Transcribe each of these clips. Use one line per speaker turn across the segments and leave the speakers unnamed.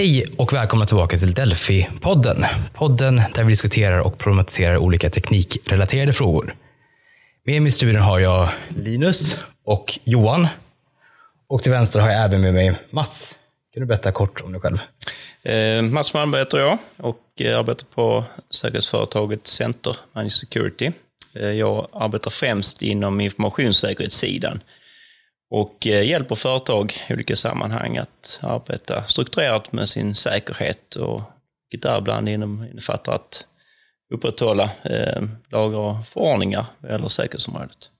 Hej och välkomna tillbaka till Delphi-podden. Podden där vi diskuterar och problematiserar olika teknikrelaterade frågor. Med mig i studion har jag Linus och Johan. Och till vänster har jag även med mig Mats. Kan du berätta kort om dig själv?
Eh, Mats Malmberg heter jag och arbetar på säkerhetsföretaget Center Managed Security. Eh, jag arbetar främst inom informationssäkerhetssidan och eh, hjälper företag i olika sammanhang att arbeta strukturerat med sin säkerhet och däribland innefattar att upprätthålla eh, lagar och förordningar vad gäller säkerhetsområdet.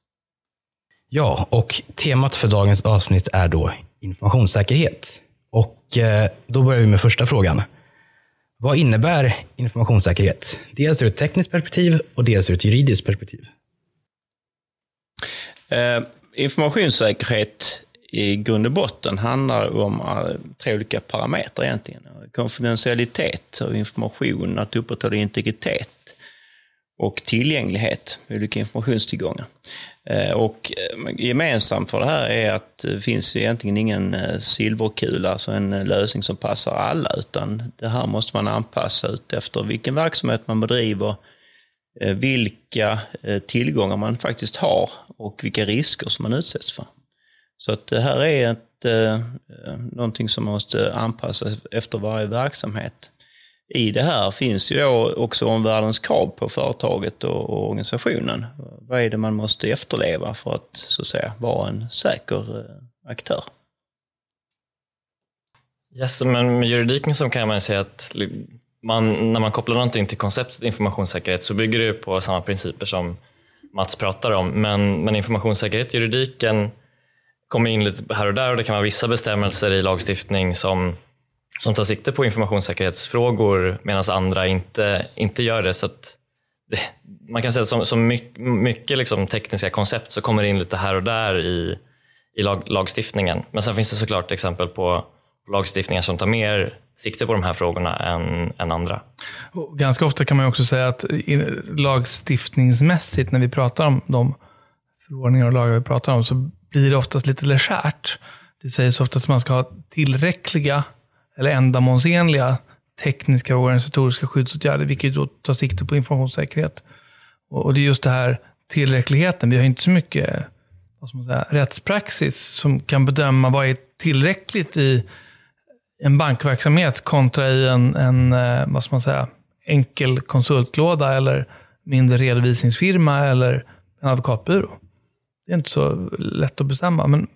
Ja, och temat för dagens avsnitt är då informationssäkerhet. Och eh, då börjar vi med första frågan. Vad innebär informationssäkerhet? Dels ur ett tekniskt perspektiv och dels ur ett juridiskt perspektiv.
Eh, informationssäkerhet i grund och botten handlar om eh, tre olika parametrar egentligen. Konfidentialitet av information, att upprätthålla integritet och tillgänglighet olika informationstillgångar. Eh, och eh, gemensamt för det här är att det finns egentligen ingen silverkula, alltså en lösning som passar alla, utan det här måste man anpassa ut efter vilken verksamhet man bedriver, Eh, vilka eh, tillgångar man faktiskt har och vilka risker som man utsätts för. Så att det här är ett, eh, någonting som man måste anpassa efter varje verksamhet. I det här finns ju också omvärldens krav på företaget och, organisationen. Vad är det man måste efterleva för att, så att säga, vara en säker aktör?
Yes, men med juridiken så kan man säga att man, när man kopplar någonting till konceptet informationssäkerhet så bygger det på samma principer som Mats pratar om. Men, men informationssäkerhet, juridiken kommer in lite här och där och det kan vara vissa bestämmelser i lagstiftning som, som tar sikte på informationssäkerhetsfrågor medan andra inte, inte gör det. Så det, man kan säga att som, som mycket, mycket liksom tekniska koncept så kommer det in lite här och där i, i lag, lagstiftningen. Men sen finns det såklart exempel på lagstiftningar som tar mer sikte på de här frågorna än, än andra.
Och ganska ofta kan man också säga att lagstiftningsmässigt, när vi pratar om de förordningar och lagar vi pratar om, så blir det oftast lite legärt. Det sägs oftast att man ska ha tillräckliga eller ändamålsenliga tekniska och organisatoriska skyddsåtgärder, vilket då tar sikte på informationssäkerhet. Och det är just det här tillräckligheten. Vi har inte så mycket vad ska man säga, rättspraxis som kan bedöma vad är tillräckligt i en bankverksamhet kontra i en, en eh, vad ska man säga, enkel konsultlåda eller mindre redovisningsfirma eller en advokatbyrå. Det är inte så lätt att bestämma. Men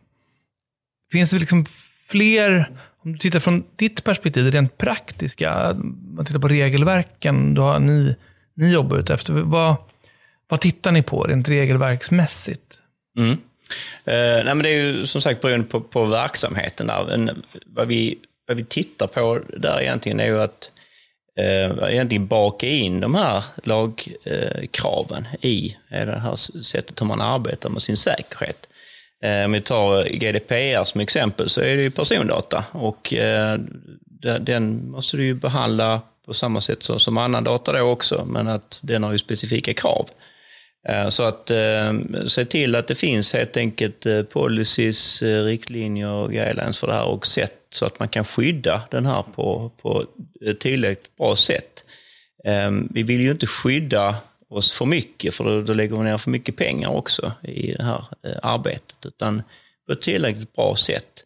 finns det liksom fler, om du tittar från ditt perspektiv, det rent praktiska, om man tittar på regelverken du har, ni, ni jobbar ut efter. Vad, vad tittar ni på rent regelverksmässigt?
Mm. Eh, nej, men det är ju som sagt beroende på, på verksamheten. Där. En, vad vi vad vi tittar på där egentligen är ju att eh, egentligen baka in de här lagkraven eh, i det här sättet hur man arbetar med sin säkerhet. Eh, om vi tar GDPR som exempel så är det ju persondata och eh, den måste du ju behandla på samma sätt som, som annan data då också, men att den har ju specifika krav. Eh, så att eh, se till att det finns helt enkelt eh, policies, riktlinjer och guidelines för det här och sätt så att man kan skydda den här på, på ett tillräckligt bra sätt. Vi vill ju inte skydda oss för mycket, för då, då lägger vi ner för mycket pengar också i det här arbetet, utan på ett tillräckligt bra sätt.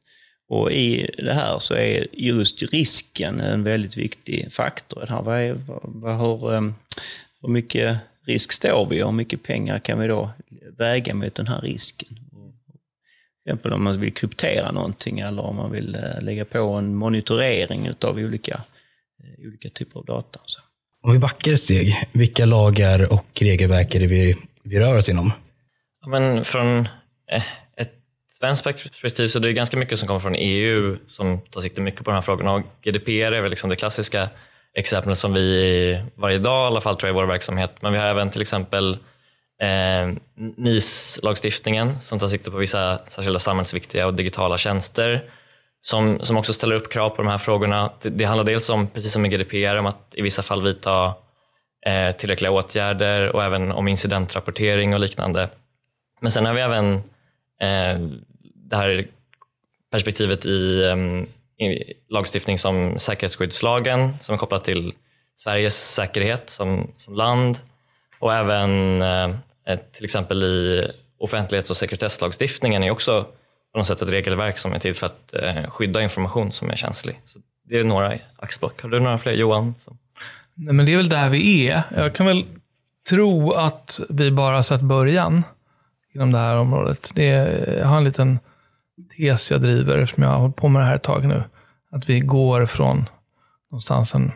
Och i det här så är just risken en väldigt viktig faktor. Det här, vad är, vad, hur, hur mycket risk står vi och hur mycket pengar kan vi då väga mot den här risken? Till exempel om man vill kryptera någonting eller om man vill eh, lägga på en monitorering av olika, eh, olika typer av data. Så.
Om vi backar ett steg, vilka lagar och regelverk är det vi, vi rör oss inom?
Ja, men från eh, ett svenskt perspektiv så det är ganska mycket som kommer från EU som tar sikte mycket på de här frågorna. Och GDPR är väl liksom det klassiska exempel som vi varje dag i alla fall tror jag i vår verksamhet. Men vi har även till exempel eh, NIS-lagstiftningen som tar sikte på vissa särskilda samhällsviktiga och digitala tjänster som, som också ställer upp krav på de här frågorna. Det, det handlar dels om, precis som med GDPR, om att i vissa fall vidta eh, tillräckliga åtgärder och även om incidentrapportering och liknande. Men sen har vi även eh, det här perspektivet i, ehm, lagstiftning som säkerhetsskyddslagen som är kopplad till Sveriges säkerhet som, som land och även eh, till exempel i offentlighets och sekretesslagstiftningen är också på något sätt ett regelverk som är till för att eh, skydda information som är känslig. Så det är några axplock. Har du några fler Johan?
Nej, men det är väl där vi är. Jag kan väl tro att vi bara sett början inom det här området. Det är, jag har en liten tes jag driver, som jag har hållit på med det här ett tag nu. Att vi går från någonstans en,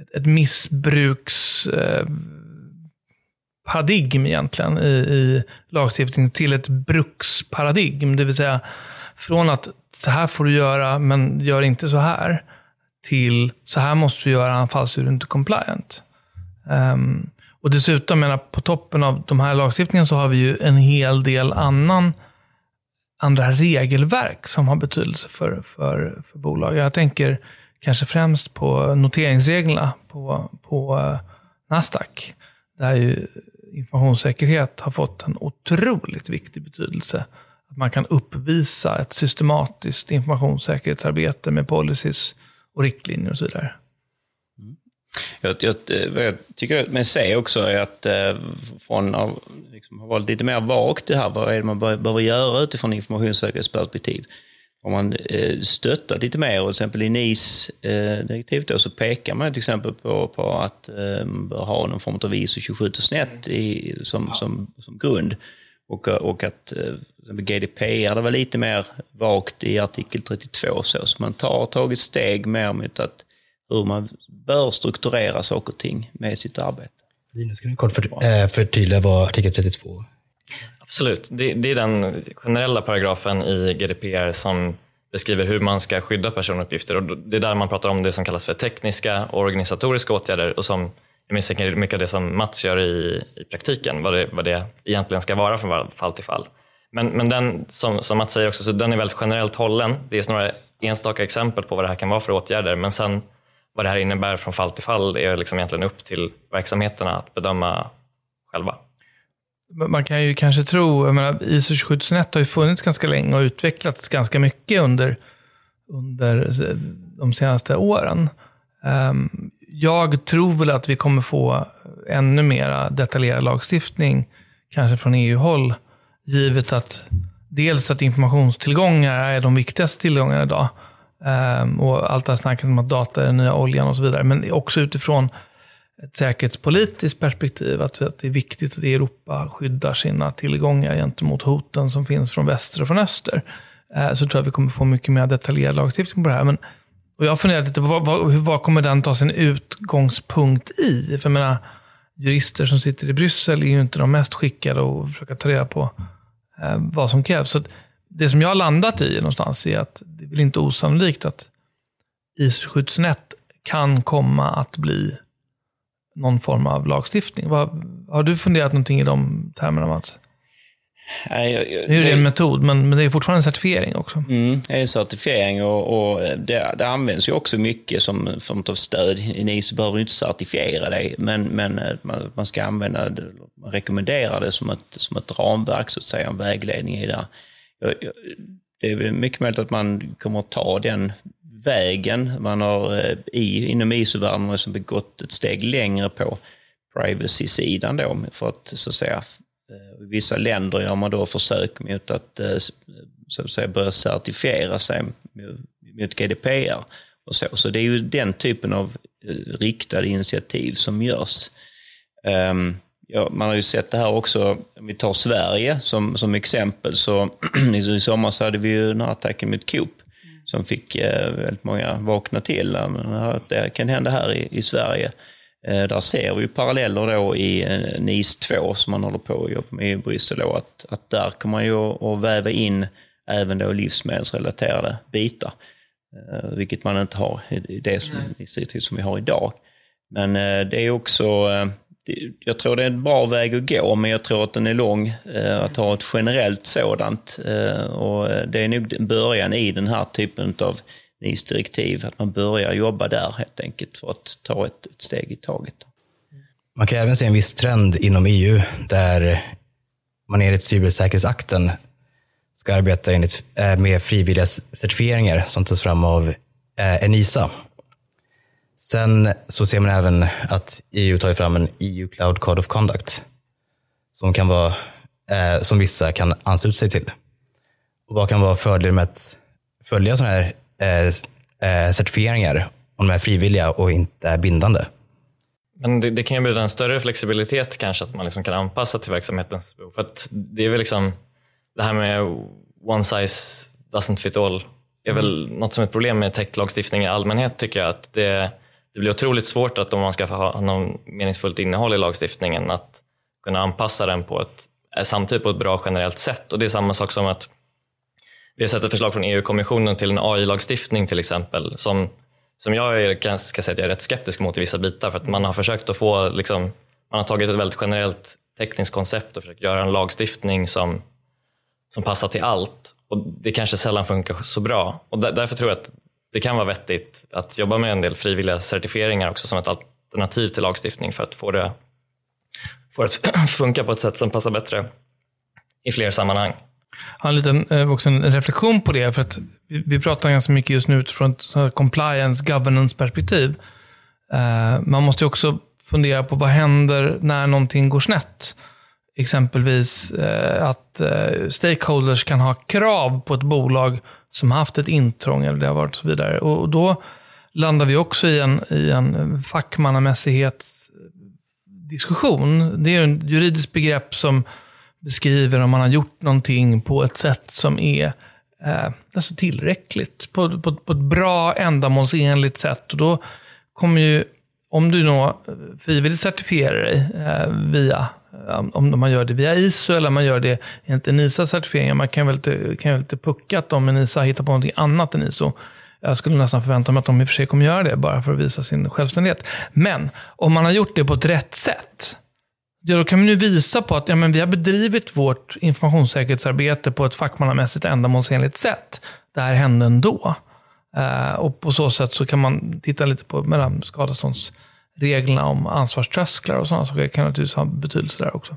ett, ett missbruksparadigm eh, egentligen i, i lagstiftningen till ett bruksparadigm. Det vill säga från att så här får du göra, men gör inte så här, till så här måste du göra, annars är du inte compliant. Um, och dessutom, menar, på toppen av de här lagstiftningarna så har vi ju en hel del annan, andra regelverk som har betydelse för, för, för bolag. Jag tänker kanske främst på noteringsreglerna på, på eh, Nasdaq. Där ju informationssäkerhet har fått en otroligt viktig betydelse. Att man kan uppvisa ett systematiskt informationssäkerhetsarbete med policies och riktlinjer och så vidare.
Jag, jag, vad jag tycker med se också är att eh, från att liksom, ha varit lite mer vagt det här, vad är det man behöver göra utifrån informationssäkerhetsperspektiv? Om man eh, stöttat lite mer, och till exempel i NIS-direktivet eh, så pekar man till exempel på, på att eh, man bör ha någon form av ISO 27001 i, som, ja. som, som grund. Och, och att eh, GDPR det var lite mer vagt i artikel 32 så, så man tar tagit steg mer mot att hur man bör strukturera saker och ting med sitt arbete.
Linus, kan du kort för, äh, förtydliga vad artikel 32
Absolut. Det, det, är den generella paragrafen i GDPR som beskriver hur man ska skydda personuppgifter. Och det är där man pratar om det som kallas för tekniska och organisatoriska åtgärder och som jag misstänker mycket av det som Mats gör i, i praktiken, vad det, vad det egentligen ska vara från fall till fall. Men, men den, som, som Mats säger också, så den är väldigt generellt hållen. Det är några enstaka exempel på vad det här kan vara för åtgärder, men sen vad det här innebär från fall till fall är liksom egentligen upp till verksamheterna att bedöma själva.
Man kan ju kanske tro, jag menar, ISO 27001 har ju funnits ganska länge och utvecklats ganska mycket under, under de senaste åren. Ehm, jag tror väl att vi kommer få ännu mer detaljerad lagstiftning, kanske från EU-håll, givet att dels att informationstillgångar är de viktigaste tillgångarna idag. Um, och allt det här snacket om att data är den nya oljan och så vidare. Men också utifrån ett säkerhetspolitiskt perspektiv, att, att det är viktigt att Europa skyddar sina tillgångar gentemot hoten som finns från väster och från öster. Uh, så tror jag att vi kommer få mycket mer detaljerad lagstiftning på det här. Men, och jag har funderat lite på vad, vad, vad kommer den ta sin utgångspunkt i? För jag menar, jurister som sitter i Bryssel är ju inte de mest skickade att försöka ta reda på ehm, vad som krävs. Så det som jag har landat i någonstans är att det är väl inte osannolikt att isskyddsnät kan komma att bli någon form av lagstiftning. Vad, har du funderat någonting i de termerna Mats? Nej, jag, jag, det är ju en metod, men, men det är fortfarande en certifiering också.
Mm, det är en certifiering och, och det, det, används ju också mycket som form av stöd. I NIS behöver du inte certifiera det, men, men eh, man, man ska använda det, man rekommenderar det som ett, som ett ramverk, så att säga, en vägledning i det det är mycket möjligt att man kommer att ta den vägen. Man har eh, i, inom ISO-världen liksom gått ett steg längre på privacy-sidan då, för att så att säga eh, i vissa länder gör man då försök mot att eh, så att säga börja certifiera sig mot GDPR och så. Så det är ju den typen av riktade initiativ som görs. Um, ja, man har ju sett det här också, om vi tar Sverige som, som exempel, så i somras hade vi ju den här attacken mot Coop som fick eh, väldigt många vakna till. det kan hända här i, i Sverige. Eh, där ser vi ju paralleller då i eh, NIS 2 som man håller på att jobba med i Bryssel. Att, att där kommer man ju att väva in även då livsmedelsrelaterade bitar. Eh, vilket man inte har i det som, i som vi har idag. Men eh, det är också eh, jag tror det är en bra väg att gå, men jag tror att den är lång eh, att ha ett generellt sådant. Eh, och eh, det är nog början i den här typen av NIS-direktiv, att man börjar jobba där helt enkelt för att ta ett, ett steg i taget.
Man kan även se en viss trend inom EU där man enligt cybersäkerhetsakten ska arbeta enligt, eh, med frivilliga certifieringar som tas fram av eh, Enisa. Sen så ser man även att EU tar fram en EU Cloud Code of Conduct som, kan vara, eh, som vissa kan ansluta sig till. Och vad kan vara fördelen med att följa sådana här eh, certifieringar om de är frivilliga och inte är bindande?
Men det, det kan ju bli en större flexibilitet kanske, att man liksom kan anpassa till verksamhetens behov. För att det är väl liksom det här med one size doesn't fit all är väl mm. något som är ett problem med techlagstiftning i allmänhet tycker jag. Att det, det blir otroligt svårt att om man ska ha något meningsfullt innehåll i lagstiftningen att kunna anpassa den på ett, samtidigt på ett bra generellt sätt. Och det är samma sak som att vi har sett ett förslag från EU-kommissionen till en AI-lagstiftning till exempel som som jag är, kan, ska säga att jag är rätt skeptisk mot i vissa bitar för att man har försökt att få, liksom, man har tagit ett väldigt generellt tekniskt koncept och försökt göra en lagstiftning som, som passar till allt och det kanske sällan funkar så bra och där, därför tror jag att det kan vara vettigt att jobba med en del frivilliga certifieringar också som ett alternativ till lagstiftning för att få det, få det att funka på ett sätt som passar bättre i fler sammanhang Jag
har en liten eh, också en reflektion på det. För att vi, pratar ganska mycket just nu utifrån ett compliance, governance-perspektiv. Eh, man måste också fundera på vad händer när någonting går snett. Exempelvis eh, att stakeholders kan ha krav på ett bolag som har haft ett intrång eller det har varit så vidare. Och, och då landar vi också i en, i en eh, fackmannamässighetsdiskussion. Det är ett juridiskt begrepp som beskriver om man har gjort någonting på ett sätt som är eh, alltså tillräckligt. På, på, på ett bra, ändamålsenligt sätt. Och då kommer ju, om du då eh, frivilligt certifierar dig eh, via eh, om man gör det via ISO eller om man gör det enligt NISA-certifieringen. Man kan väl inte, kan väl lite pucka att de med NISA hittar på någonting annat än ISO. Jag skulle nästan förvänta mig att de i och för sig kommer göra det bara för att visa sin självständighet. Men om man har gjort det på ett rätt sätt, Ja, då kan man ju visa på att ja, men vi har bedrivit vårt informationssäkerhetsarbete på ett fackmannamässigt ändamålsenligt sätt. Det här hände ändå. Mm. Eh, och på så sätt så kan man titta lite på mellan skadeståndsreglerna om ansvarströsklar och sådana saker. Det kan naturligtvis ha betydelse där också.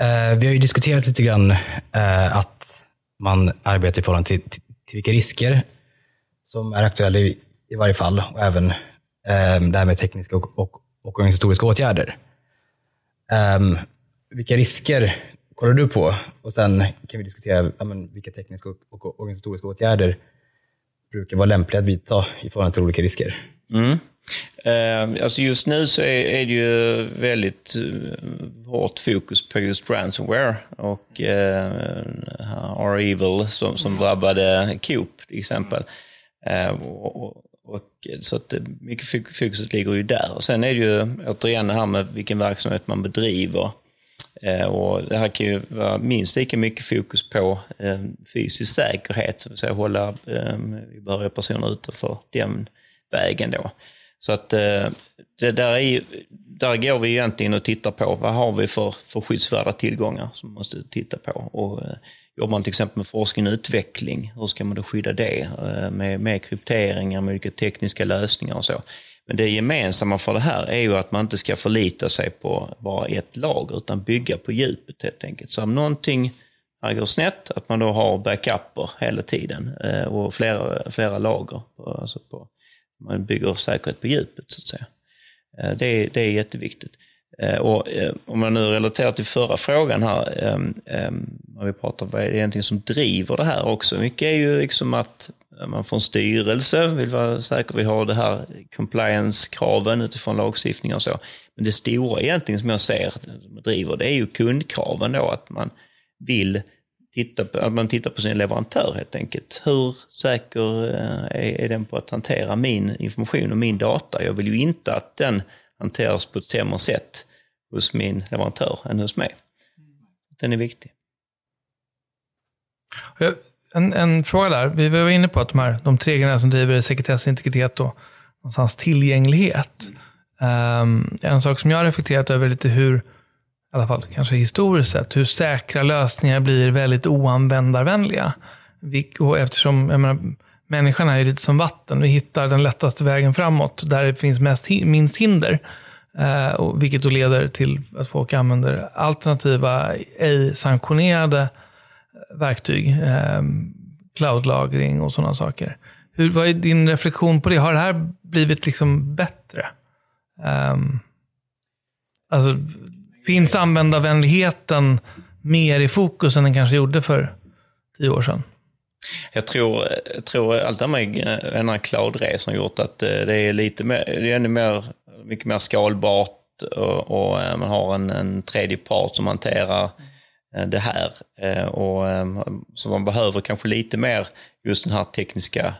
Eh, vi har ju diskuterat lite grann eh, att man arbetar i förhållande till, till, till vilka risker som är aktuella i, i varje fall och även det här med tekniska och, och och organisatoriska åtgärder. Um, vilka risker kollar du på? Och sen kan vi diskutera ja, men, vilka tekniska och, och organisatoriska åtgärder brukar vara lämpliga att vidta i förhållande till olika risker.
Mm. Uh, alltså just nu så är, är det ju väldigt uh, hårt fokus på just ransomware och uh, R-Evil som, som drabbade Coop till exempel. Och, och, så att mycket fokuset ligger ju där. Och sen är det ju återigen det här med vilken verksamhet man bedriver. Eh, och det här kan ju vara minst lika mycket fokus på eh, fysisk säkerhet, så att säga hålla eh, behöriga personer utanför den vägen då. Så att eh, det där, är, där går vi egentligen och tittar på vad har vi för, för skyddsvärda tillgångar som vi måste titta på. Och, eh, Jobbar man till exempel med forskning och utveckling, hur ska man då skydda det? Eh, med, med krypteringar, med olika tekniska lösningar och så. Men det gemensamma för det här är ju att man inte ska förlita sig på bara ett lager, utan bygga på djupet helt enkelt. Så om någonting här går snett, att man då har backuper hela tiden eh, och flera, flera lager. Alltså på, man bygger säkerhet på djupet så att säga. Eh, det, det är jätteviktigt. Eh, och eh, om man nu relaterar till förra frågan här, ehm, ehm, när vi pratar om vad är det egentligen som driver det här också. Mycket är ju liksom att eh, man från styrelse vill vara säker, vi har det här compliance-kraven utifrån lagstiftning och så. Men det stora egentligen som jag ser som driver, det är ju kundkraven då, att man vill titta på, att man tittar på sin leverantör helt enkelt. Hur säker är, är den på att hantera min information och min data? Jag vill ju inte att den hanteras på ett sämre sätt hos min leverantör än hos mig. Den är viktig.
En, en fråga där. Vi var inne på att de, här, de tre grejerna som driver sekretess, integritet och någonstans tillgänglighet. Um, en sak som jag har reflekterat över lite hur, i alla fall kanske historiskt sett, hur säkra lösningar blir väldigt oanvändarvänliga. Och eftersom, jag menar, människan är ju lite som vatten. Vi hittar den lättaste vägen framåt där det finns mest, minst hinder. Eh, vilket då leder till att folk använder alternativa, ej sanktionerade eh, verktyg. Eh, cloudlagring och sådana saker. Hur, vad är din reflektion på det? Har det här blivit liksom bättre? Um, alltså, finns användarvänligheten mer i fokus än den kanske gjorde för tio år sedan?
Jag tror, jag tror allt det här med eh, den här cloudresan har gjort att eh, det är lite mer, det är ännu mer, mycket mer skalbart och, och eh, man har en, en tredje part som hanterar det här. Och, så man behöver kanske lite mer just den här tekniska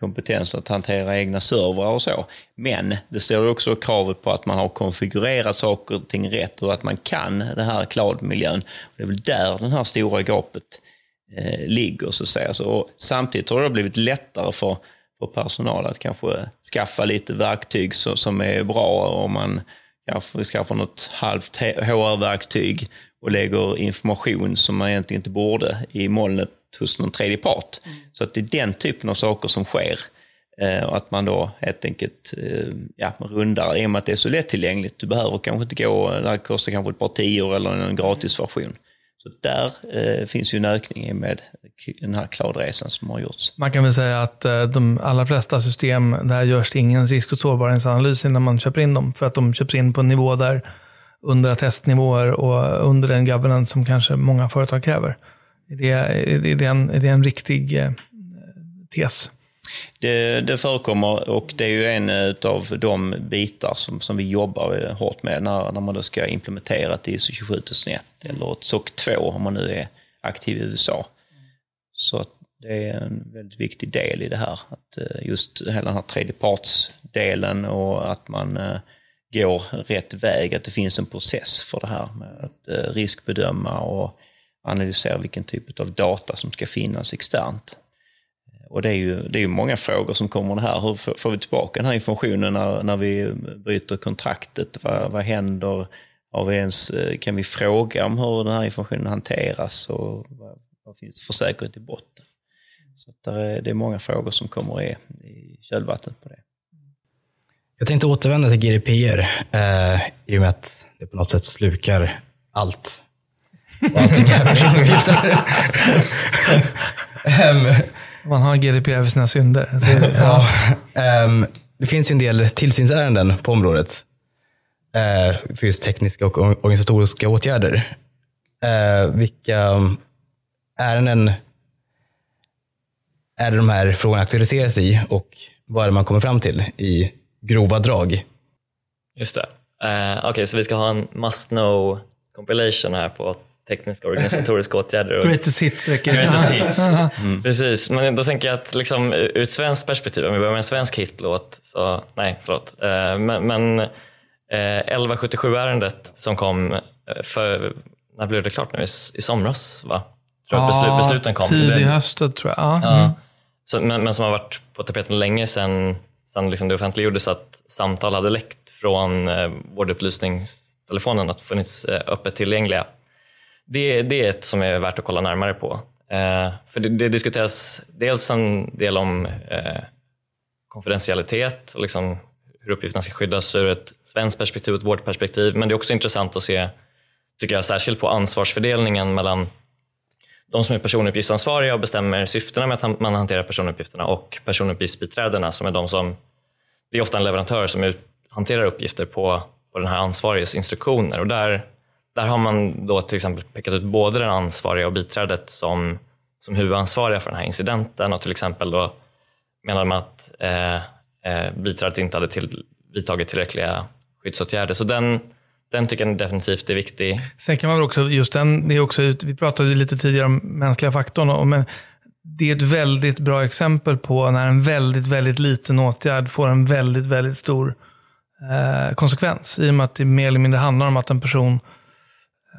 kompetensen att hantera egna servrar och så. Men det ställer också kravet på att man har konfigurerat saker och ting rätt och att man kan den här cloud-miljön. Det är väl där det här stora gapet eh, ligger så att säga. Så, och samtidigt har det blivit lättare för, för personal att kanske skaffa lite verktyg så, som är bra om man kanske skaffar något halvt HR-verktyg och lägger information som man egentligen inte borde i molnet hos någon tredje part. Mm. Så att det är den typen av saker som sker. Eh, och att man då helt enkelt eh, ja, rundar, i och med att det är så lättillgängligt. Du behöver kanske inte gå, det här kostar kanske ett par tior eller en gratisversion. Så där eh, finns ju en ökning med den här cloudresan som har gjorts.
Man kan väl säga att eh, de allra flesta system, där görs det ingen risk och sårbarhetsanalys innan man köper in dem. För att de köps in på en nivå där under testnivåer och under den governance som kanske många företag kräver. Är det, är det, en, är det en riktig eh, tes?
Det, det förekommer och det är ju en av de bitar som, som vi jobbar hårt med när, när man då ska implementera ett ISO 27001 eller ett SOC 2 om man nu är aktiv i USA. Så det är en väldigt viktig del i det här. Att eh, just hela den här tredjepartsdelen och att man eh, går rätt väg, att det finns en process för det här med att eh, riskbedöma och analysera vilken typ av data som ska finnas externt. Och det är ju, det är ju många frågor som kommer här. Hur får vi tillbaka den här informationen när, när vi bryter kontraktet? Vad, vad händer? Har vi ens, eh, kan vi fråga om hur den här informationen hanteras och vad, vad finns det för säkerhet i botten? Så det är, det är många frågor som kommer i, i kölvattnet på det.
Jag tänkte återvända till GDPR eh, i och med att det på något sätt slukar allt. Och allting är personuppgifter.
um, Man har GDPR för sina synder.
Alltså, ja. um, det finns ju en del tillsynsärenden på området. Uh, för just tekniska och organisatoriska åtgärder. Uh, vilka ärenden är det de här frågorna aktualiseras i och vad är det man kommer fram till i grova drag?
Just det. Uh, Okej, okay, så vi ska ha en must know compilation här på tekniska organisatoriska åtgärder. Och
greatest hits.
Greatest hits. Mm. Precis, men då tänker jag att liksom, ur ett svenskt perspektiv, om vi börjar med en svensk hitlåt, så nej, förlåt. Eh, men, men 1177-ärendet eh, som kom eh, för, när blev det klart nu? I, somras, va?
Tror jag beslut, besluten kom. Tidig höst, tror jag. Ja.
ja. Mm. Så, men, men, som har varit på tapeten länge sedan, sedan liksom det offentliggjordes att samtal hade läckt från eh, vårdupplysningstelefonen, att funnits eh, öppet tillgängliga det, det är ett som är värt att kolla närmare på. Eh, för det, det, diskuteras dels en del om eh, konfidentialitet och liksom hur uppgifterna ska skyddas ur ett svenskt perspektiv och ett vårt perspektiv. Men det är också intressant att se, tycker jag, särskilt på ansvarsfördelningen mellan de som är personuppgiftsansvariga och bestämmer syftena med att man hanterar personuppgifterna och personuppgiftsbiträdena som är de som, det är ofta en leverantör som ut, hanterar uppgifter på, på den här ansvariges instruktioner och där där har man då till exempel pekat ut både den ansvariga och biträdet som, som huvudansvariga för den här incidenten och till exempel då menar man att eh, eh, biträdet inte hade till, vidtagit tillräckliga skyddsåtgärder. Så den, den tycker jag definitivt är viktig.
Sen kan man väl också, just den, det är också, vi pratade lite tidigare om mänskliga faktorn, och, men det är ett väldigt bra exempel på när en väldigt, väldigt liten åtgärd får en väldigt, väldigt stor eh, konsekvens. I och med att det mer eller mindre handlar om att en person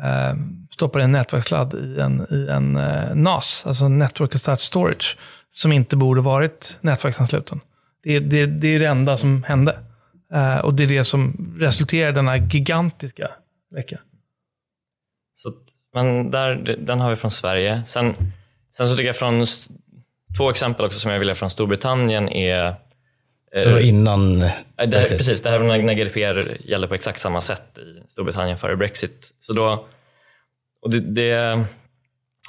eh, stoppar en nätverksladd i en, i en eh, NAS, alltså Network Attached Storage, som inte borde varit nätverksansluten. Det, det, det är det enda som hände. Eh, och det är det som resulterar i denna gigantiska läcka.
Så, men där, den har vi från Sverige. Sen, sen så tycker jag från två exempel också som jag vill ha från Storbritannien är
det var innan
det, Precis, det här var när GDPR gällde på exakt samma sätt i Storbritannien före Brexit. Så då, och det, det,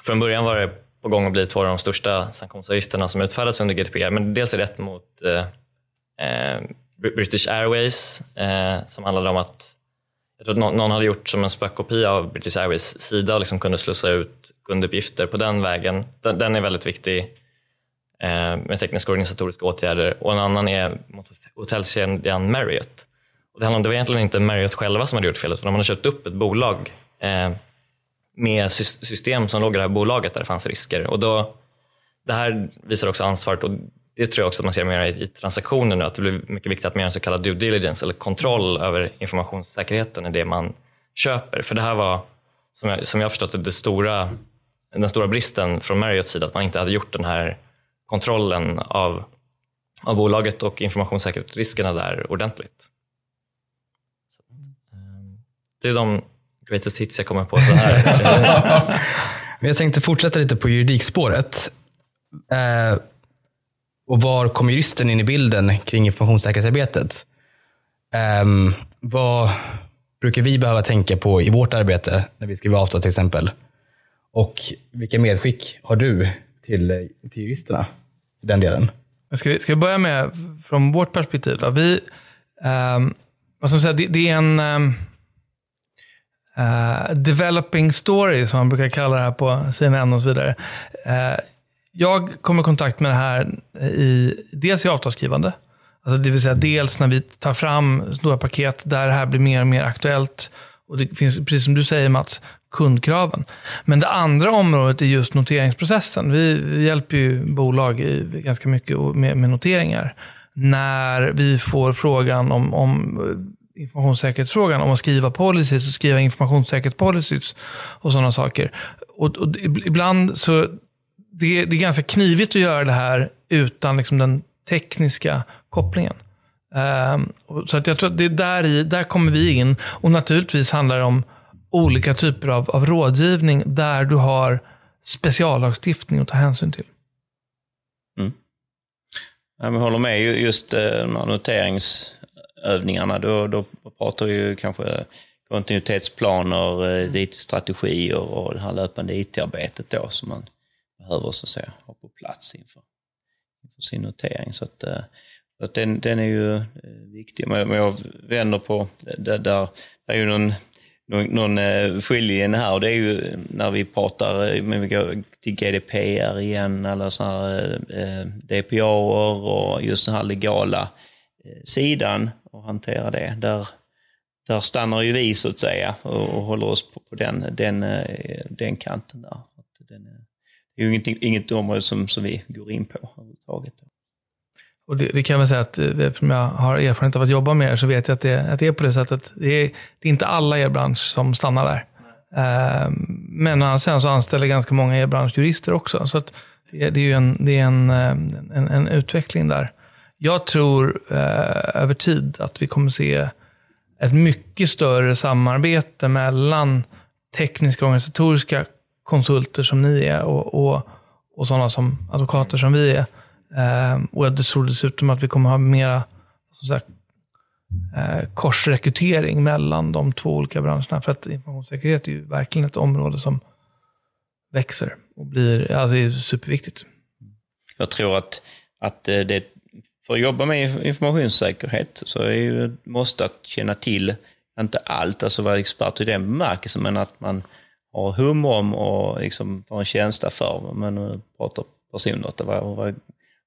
från början var det på gång att bli två av de största sanktionsavgifterna som utfärdas under GDPR. Men dels är det ett mot eh, eh British Airways eh, som handlade om att jag tror att någon hade gjort som en spökkopia av British Airways sida och liksom kunde slussa ut kunduppgifter på den vägen. Den, den är väldigt viktig eh, Eh, med tekniska och organisatoriska åtgärder. Och en annan är mot hotellkedjan Marriott. Och det, handlade, det var egentligen inte Marriott själva som hade gjort felet, utan de hade köpt upp ett bolag eh, med system som låg i det här bolaget där det fanns risker. Och då, det här visar också ansvaret och det tror jag också att man ser mer i, i transaktioner nu, att det blir mycket viktigt att man gör en så kallad due diligence eller kontroll över informationssäkerheten i det man köper. För det här var, som jag, som jag förstått det, det stora, den stora bristen från Marriotts sida, att man inte hade gjort den här kontrollen av, av bolaget och informationssäkerhetsriskerna där ordentligt. Så, ehm, det är de greatest hits jag kommer på så här.
Men jag tänkte fortsätta lite på juridikspåret. Eh, och var kom juristen in i bilden kring informationssäkerhetsarbetet? Eh, vad brukar vi behöva tänka på i vårt arbete när vi skriver avtal till exempel? Och vilka medskick har du till, till juristerna i den delen?
Ska vi, ska vi börja med från vårt perspektiv? Då? Vi, um, vad ska säga, det, det, är en um, uh, developing story, som man brukar kalla det här på CNN och så vidare. Uh, jag kommer i kontakt med det här i, dels i avtalsskrivande, alltså det vill säga dels när vi tar fram stora paket där det här blir mer och mer aktuellt. Och det finns, precis som du säger Mats, kundkraven. Men det andra området är just noteringsprocessen. Vi, vi hjälper ju bolag i, ganska mycket med, med, noteringar. När vi får frågan om, om eh, informationssäkerhetsfrågan, om att skriva policies och skriva informationssäkerhetspolicies och sådana saker. Och, och ibland så det, det är ganska knivigt att göra det här utan liksom den tekniska kopplingen. Um, så att jag tror att det är där, i, där kommer vi in. Och naturligtvis handlar det om olika typer av, av rådgivning där du har speciallagstiftning att ta hänsyn till.
Mm. Jag håller med just eh, noteringsövningarna. Då, då pratar vi ju kanske kontinuitetsplaner, eh, IT-strategier och det här löpande IT-arbetet då som man behöver så att säga, ha på plats inför, inför sin notering. Så att, eh, att den, den är ju viktig. Men jag vänder på, där, där är ju någon, någon, någon eh, skiljelinje här och det är ju när vi pratar, eh, men vi går till GDPR igen, alla sådana här eh, DPA och just den här legala sidan och hantera det. Där, där stannar ju vi så att säga och, och håller oss på, på den, den, den kanten där. Den, det är ju inget område som, som vi går in på överhuvudtaget.
Och det, det kan jag väl säga att eh, eftersom jag har erfarenhet av att jobba med er så vet jag att det, att det är på det sättet. Det är, det är inte alla i er bransch som stannar där. Eh, men sen så anställer ganska många er branschjurister också. Så att det, det, är ju en, det är en, eh, en, en utveckling där. Jag tror eh, över tid att vi kommer se ett mycket större samarbete mellan tekniska och organisatoriska konsulter som ni är och, och, och sådana som advokater som vi är. Eh, och jag tror dessutom att vi kommer ha mera som sagt, eh, korsrekrytering mellan de två olika branscherna. För att informationssäkerhet är ju verkligen ett område som växer och blir, alltså är superviktigt.
Jag tror att, att eh, det, för att jobba med informationssäkerhet så är ju måste att känna till, inte allt, alltså vara expert i den bemärkelsen, men att man har hum om och liksom har en känsla för. Men nu pratar persondata, vad, vad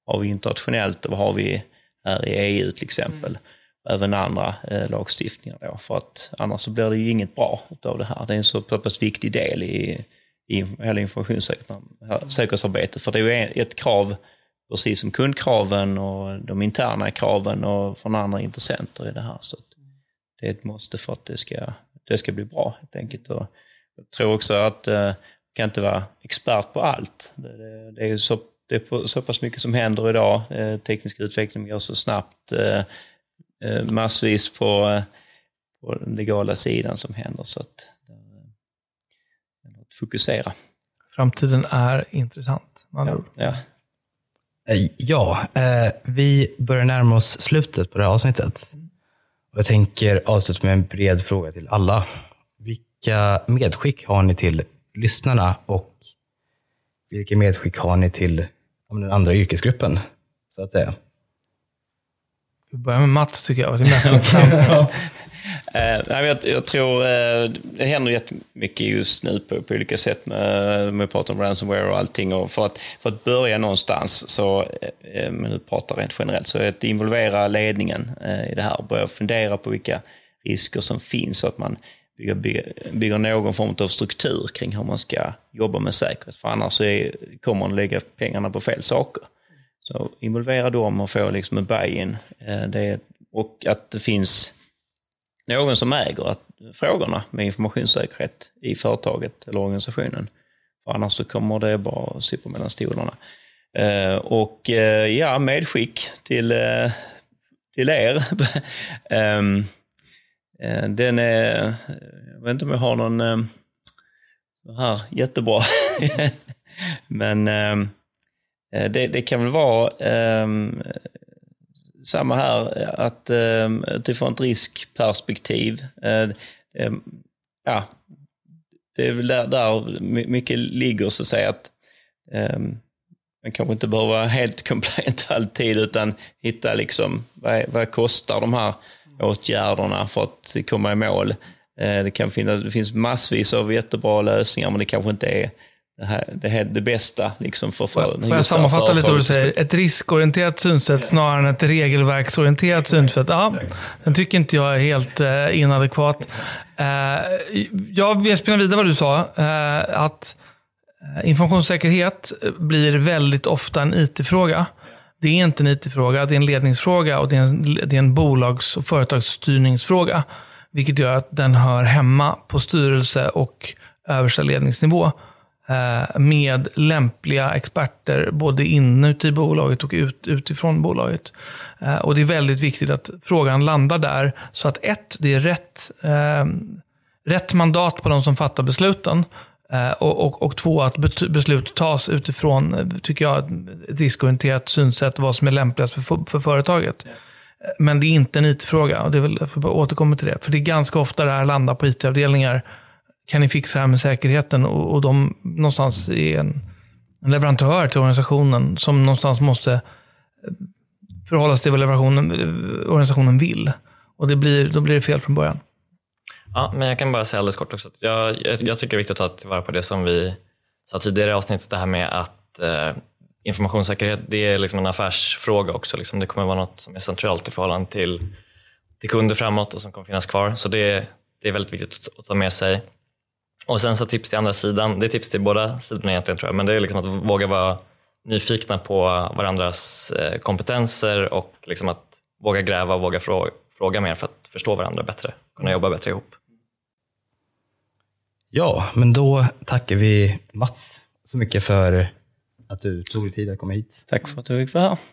har vi internationellt och vad har vi här i EU till exempel. Mm. Även andra eh, lagstiftningar då, för att annars så blir det ju inget bra av det här. Det är en så pass viktig del i, i hela informationssäkerhetsarbetet. För det är ju ett krav, precis som kundkraven och de interna kraven och från andra intressenter i det här. Så det är ett måste för att det ska, det ska bli bra helt enkelt. Och jag tror också att eh, kan inte vara expert på allt. Det, det, det är så, det är så pass mycket som händer idag. Eh, teknisk utveckling går så snabbt. Eh, eh massvis på, eh, på den legala sidan som händer. Så att, eh, att fokusera.
Framtiden är intressant, andra
ord. Ja.
Ja, eh, vi börjar närma oss slutet på det här avsnittet. Och jag tänker avsluta med en bred fråga till alla vilka medskick har ni till lyssnarna och vilka medskick har ni till den andra yrkesgruppen, så att säga?
Vi börjar med Mats tycker jag, det är mest intressant.
Eh, nej, jag, jag tror eh, det händer jättemycket just nu på, på olika sätt med, med pratar om ransomware och allting. Och för, att, för att börja någonstans, så, eh, men nu pratar rent generellt, så att involvera ledningen eh, i det här och börja fundera på vilka risker som finns så att man bygger, bygga, någon form av struktur kring hur man ska jobba med säkerhet. För annars så är, kommer man lägga pengarna på fel saker. Så involvera dem och få liksom en buy-in. Eh, det, och att det finns någon som äger att, frågorna med informationssäkerhet i företaget eller organisationen. För annars så kommer det bara att sippa mellan stolarna. Eh, och eh, ja, medskick till, eh, till er. Eh, Eh, den är, jag vet inte om jag har någon eh, här jättebra. Men ehm, eh, det, det, kan väl vara ehm, samma här, att ehm, utifrån ett riskperspektiv. Ja, det är väl där, där mycket ligger, så att säga. Att, man kanske inte behöver vara helt compliant alltid, utan hitta liksom, vad, vad kostar de här åtgärderna för att komma i mål. Det, kan finnas, det finns massvis av jättebra lösningar, men det kanske inte är det, här, det, här, det bästa liksom för, för
Får jag sammanfatta lite vad du säger? Ett riskorienterat synsätt ja. snarare än ett regelverksorienterat synsätt. Ja, den tycker inte jag är helt eh, inadekvat. Eh, jag vill spinna vidare vad du sa. Eh, att eh, informationssäkerhet blir väldigt ofta en IT-fråga. Det är inte en IT-fråga, det är en ledningsfråga och det är en, det är en bolags och företagsstyrningsfråga. Vilket gör att den hör hemma på styrelse och översta ledningsnivå. Eh, med lämpliga experter både inuti bolaget och ut, utifrån bolaget. Eh, och Det är väldigt viktigt att frågan landar där så att ett, det är rätt, eh, rätt mandat på de som fattar besluten. Och, och, och, två, att beslut tas utifrån, tycker jag, ett riskorienterat synsätt vad som är lämpligast för, för företaget. Men det är inte en IT-fråga och det är väl, jag får återkomma till det. För det är ganska ofta det här landar på IT-avdelningar kan ni fixa det här med säkerheten? Och, och de någonstans är en, en leverantör till organisationen som någonstans måste eh, förhålla sig till vad organisationen vill. Och det blir, då blir det fel från början.
Ja, men jag kan bara säga alldeles kort också. Jag, jag, jag tycker det är viktigt att ta tillvara på det som vi sa tidigare i avsnittet, det här med att eh, informationssäkerhet det är liksom en affärsfråga också. Liksom. Det kommer vara något som är centralt i förhållande till, till kunder framåt och som kommer finnas kvar. Så det, det är väldigt viktigt att ta med sig. Och sen så tips till andra sidan, det är tips till båda sidorna egentligen tror jag, men det är liksom att våga vara nyfikna på varandras eh, kompetenser och liksom att våga gräva och våga fråga, fråga mer för att förstå varandra bättre, kunna jobba bättre ihop.
Ja, men då tackar vi Mats så mycket för att du tog dig tid att komma hit.
Tack för att du fick vara här.